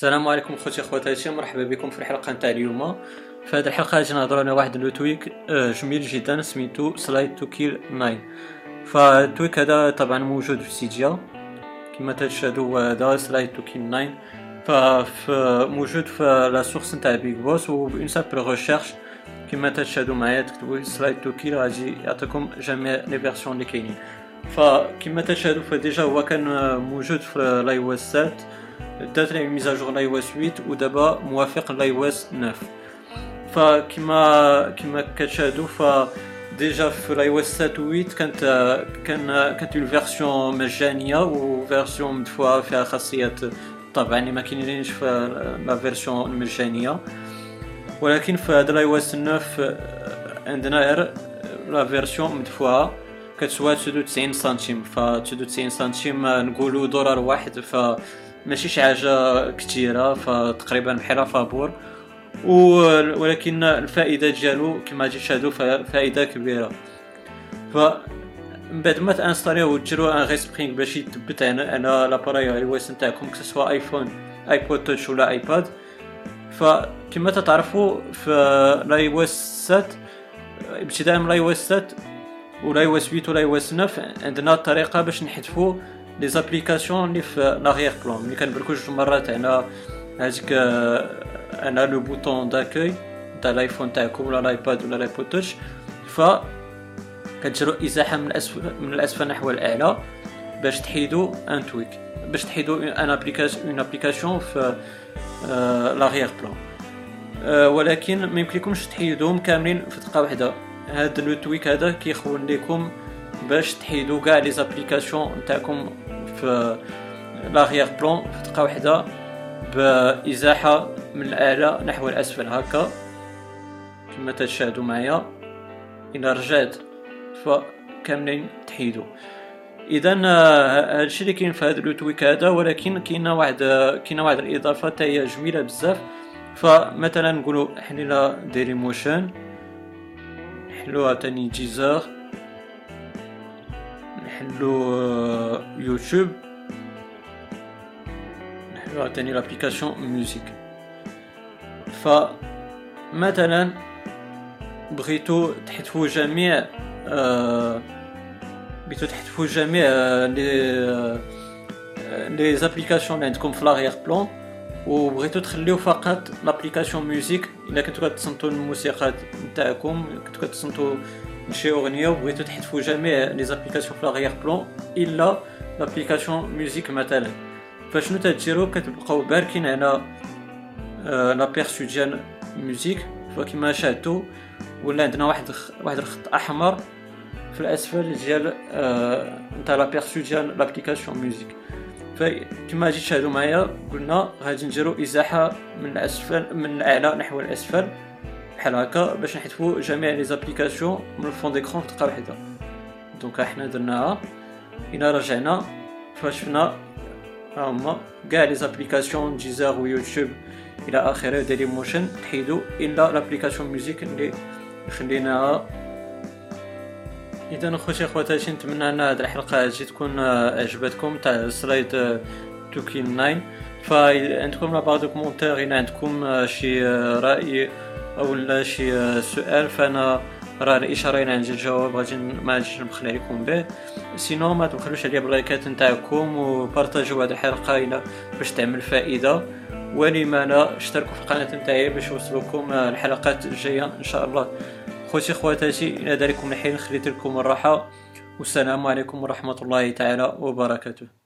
السلام عليكم خوتي خواتاتي مرحبا بكم في الحلقة نتاع اليوم. في هذه الحلقة غادي نهضروا على واحد le tweak آه، جميل جدا سميتو Slide2Kill 9 فال tweak هذا طبعا موجود في سيجيا كما تشاهدوا هذا Slide2Kill 9 فموجود في la source نتاع BigBoss و une simple recherche كما تشاهدوا معايا تكتبوا Slide2Kill غادي يعطيكم جميع les versions اللي كاينين. فكما تشاهدوا ف déjà هو كان موجود في l'iOS 7 دارت ليه mise à jour l'iOS 8 ودابا موافق l'iOS 9 فكما كما كتشاهدوا ف déjà في l'iOS 7 و 8 كانت كان كانت une version مجانية و version مدفوعة فيها خاصيات طبعا اللي ما كاينينش في la version المجانيه ولكن في هذا l'iOS 9 عندنا غير la version مدفوعة. كتسوى 99 centimes ف 99 centimes نقولوا دولار واحد ف ماشي شي حاجة كثيره فتقريبا بحال فابور ولكن الفائدة ديالو كما غادي تشاهدوا فائدة كبيره ف من بعد ما تانستاليو وديروا un respring باش يثبت على على l'appareil iOS نتاعكم سواء iPhone iPod touch ولا iPad فكما تعرفوا في l'iOS 7 ابتداء من l'iOS 7 و l'iOS 8 و l'iOS 9 عندنا طريقه باش نحذفوا les applications اللي في l'arrière-plan ملي كنبركو جوج مرات على هذيك على le bouton d'accueil تاع ال iPhone تاعكم ولا ال iPad ولا ال iPod touch ف كديروا إزاحة من الاسفل من الأسفل نحو الإعلى باش تحيدوا un tweak باش تحيدوا une application une application في l'arrière-plan ولكن ما يمكنكمش تحيدوهم كاملين في دقة واحدة هذا le tweak هذا كيخول لكم باش تحيدوا كاع les applications نتاعكم في l'arrière-plan. في دقه واحدة بإزاحة من الاعلى نحو الأسفل هكا. كما تشاهدوا معايا. إلى رجعت فكاملين تحيدوا إذا هادشي اللي كاين في هذا tweak هذا ولكن كاينة واحد كاينة واحد الإضافة هي جميلة بزاف. فمثلا نقولوا حلينا Dailymotion. نحلوها تاني Deezer نحلو يوتيوب. نحلو تاني l'application Music فمثلا بغيتو تحذفوا جميع آه بغيتو تحذفوا جميع les les applications اللي عندكم في l'arrière-plan وبغيتو تخليو فقط l'application Music إلا كنتو كتصنتو الموسيقى نتاعكم كنتو كتصنتو شي أغنية وبغيتو تحذفوا جميع les applications في l'arrière-plan إلا l'application Music مثلا. فشنو تديروا كتبقاو باركين على l'aperçu ديال Music فكما شاهدتوا ولا عندنا واحد واحد الخط أحمر في الأسفل ديال نتاع l'aperçu ديال l'application Music فكما غادي تشاهدوا معايا قلنا غادي نديروا إزاحة من الاسفل من الاعلى نحو الأسفل بحال هكا باش نحذفوا جميع les applications من ال fond d'écran في دقة واحدة. donc حنا درناها إلى رجعنا فشفنا هما كاع les applications Deezer و YouTube إلى آخره Dailymotion تحيدوا إلا l'application Music اللي خليناها إذا اخوتي اخواتاتي نتمنى أن هذه الحلقة هذه تكون عجبتكم تاع Slide to Kill 9 فعندكم la des commentaires إلى عندكم شي رأي أو شي سؤال فأنا راه الإشارة إلى عندي الجواب غادي ما غاديش نبخل عليكم به. sinon ما تبخلوش عليا باللايكات نتاعكم وبارطاجيو هذه الحلقة إلى باش تعمل فائدة. ولما لا اشتركوا في القناة نتاعي باش يوصلوكم الحلقات الجاية إن شاء الله. خوتي خواتاتي إلى ذلكم الحين خليت لكم الراحة والسلام عليكم ورحمة الله تعالى وبركاته.